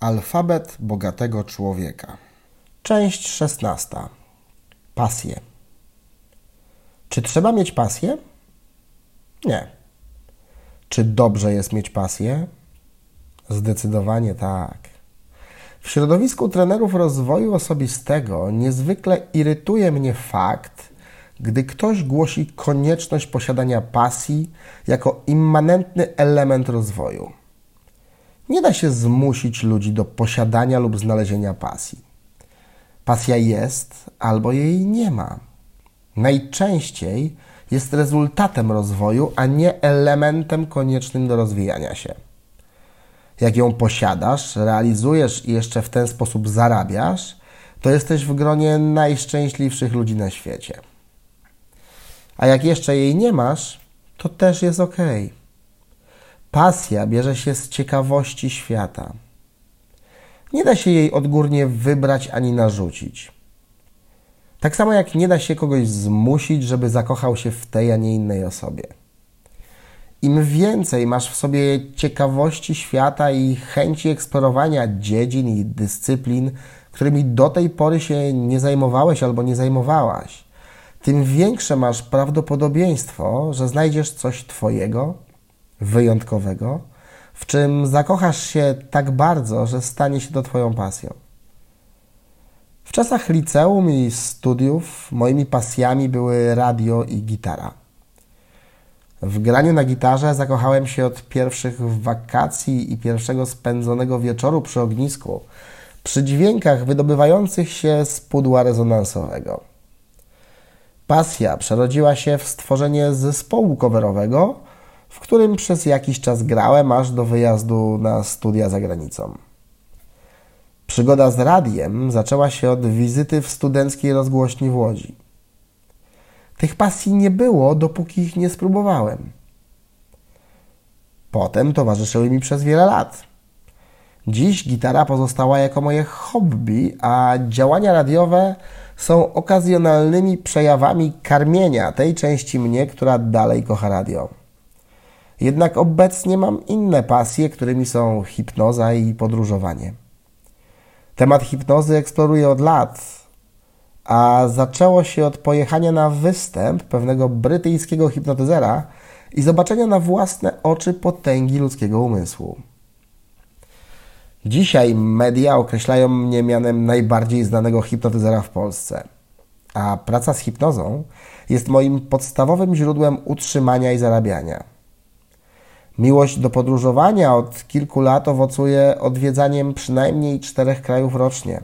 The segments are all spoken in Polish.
Alfabet bogatego człowieka. Część szesnasta. Pasje. Czy trzeba mieć pasję? Nie. Czy dobrze jest mieć pasję? Zdecydowanie tak. W środowisku trenerów rozwoju osobistego niezwykle irytuje mnie fakt, gdy ktoś głosi konieczność posiadania pasji jako immanentny element rozwoju. Nie da się zmusić ludzi do posiadania lub znalezienia pasji. Pasja jest albo jej nie ma. Najczęściej jest rezultatem rozwoju, a nie elementem koniecznym do rozwijania się. Jak ją posiadasz, realizujesz i jeszcze w ten sposób zarabiasz, to jesteś w gronie najszczęśliwszych ludzi na świecie. A jak jeszcze jej nie masz, to też jest ok. Pasja bierze się z ciekawości świata. Nie da się jej odgórnie wybrać ani narzucić. Tak samo jak nie da się kogoś zmusić, żeby zakochał się w tej, a nie innej osobie. Im więcej masz w sobie ciekawości świata i chęci eksplorowania dziedzin i dyscyplin, którymi do tej pory się nie zajmowałeś albo nie zajmowałaś, tym większe masz prawdopodobieństwo, że znajdziesz coś Twojego, wyjątkowego, w czym zakochasz się tak bardzo, że stanie się to Twoją pasją. W czasach liceum i studiów moimi pasjami były radio i gitara. W graniu na gitarze zakochałem się od pierwszych wakacji i pierwszego spędzonego wieczoru przy ognisku, przy dźwiękach wydobywających się z pudła rezonansowego. Pasja przerodziła się w stworzenie zespołu coverowego, w którym przez jakiś czas grałem aż do wyjazdu na studia za granicą. Przygoda z radiem zaczęła się od wizyty w studenckiej rozgłośni w Łodzi. Tych pasji nie było, dopóki ich nie spróbowałem. Potem towarzyszyły mi przez wiele lat. Dziś gitara pozostała jako moje hobby, a działania radiowe są okazjonalnymi przejawami karmienia tej części mnie, która dalej kocha radio. Jednak obecnie mam inne pasje, którymi są hipnoza i podróżowanie. Temat hipnozy eksploruję od lat, a zaczęło się od pojechania na występ pewnego brytyjskiego hipnotyzera i zobaczenia na własne oczy potęgi ludzkiego umysłu. Dzisiaj media określają mnie mianem najbardziej znanego hipnotyzera w Polsce, a praca z hipnozą jest moim podstawowym źródłem utrzymania i zarabiania. Miłość do podróżowania od kilku lat owocuje odwiedzaniem przynajmniej czterech krajów rocznie.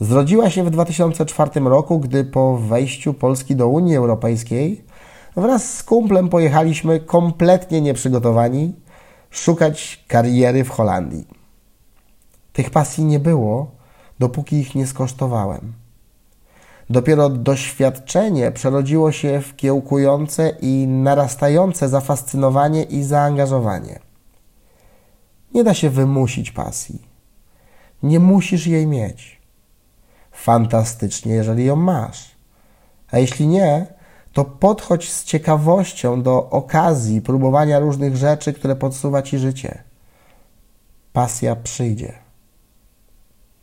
Zrodziła się w 2004 roku, gdy po wejściu Polski do Unii Europejskiej wraz z kumplem pojechaliśmy kompletnie nieprzygotowani szukać kariery w Holandii. Tych pasji nie było, dopóki ich nie skosztowałem. Dopiero doświadczenie przerodziło się w kiełkujące i narastające zafascynowanie i zaangażowanie. Nie da się wymusić pasji. Nie musisz jej mieć. Fantastycznie, jeżeli ją masz. A jeśli nie, to podchodź z ciekawością do okazji próbowania różnych rzeczy, które podsuwa ci życie. Pasja przyjdzie.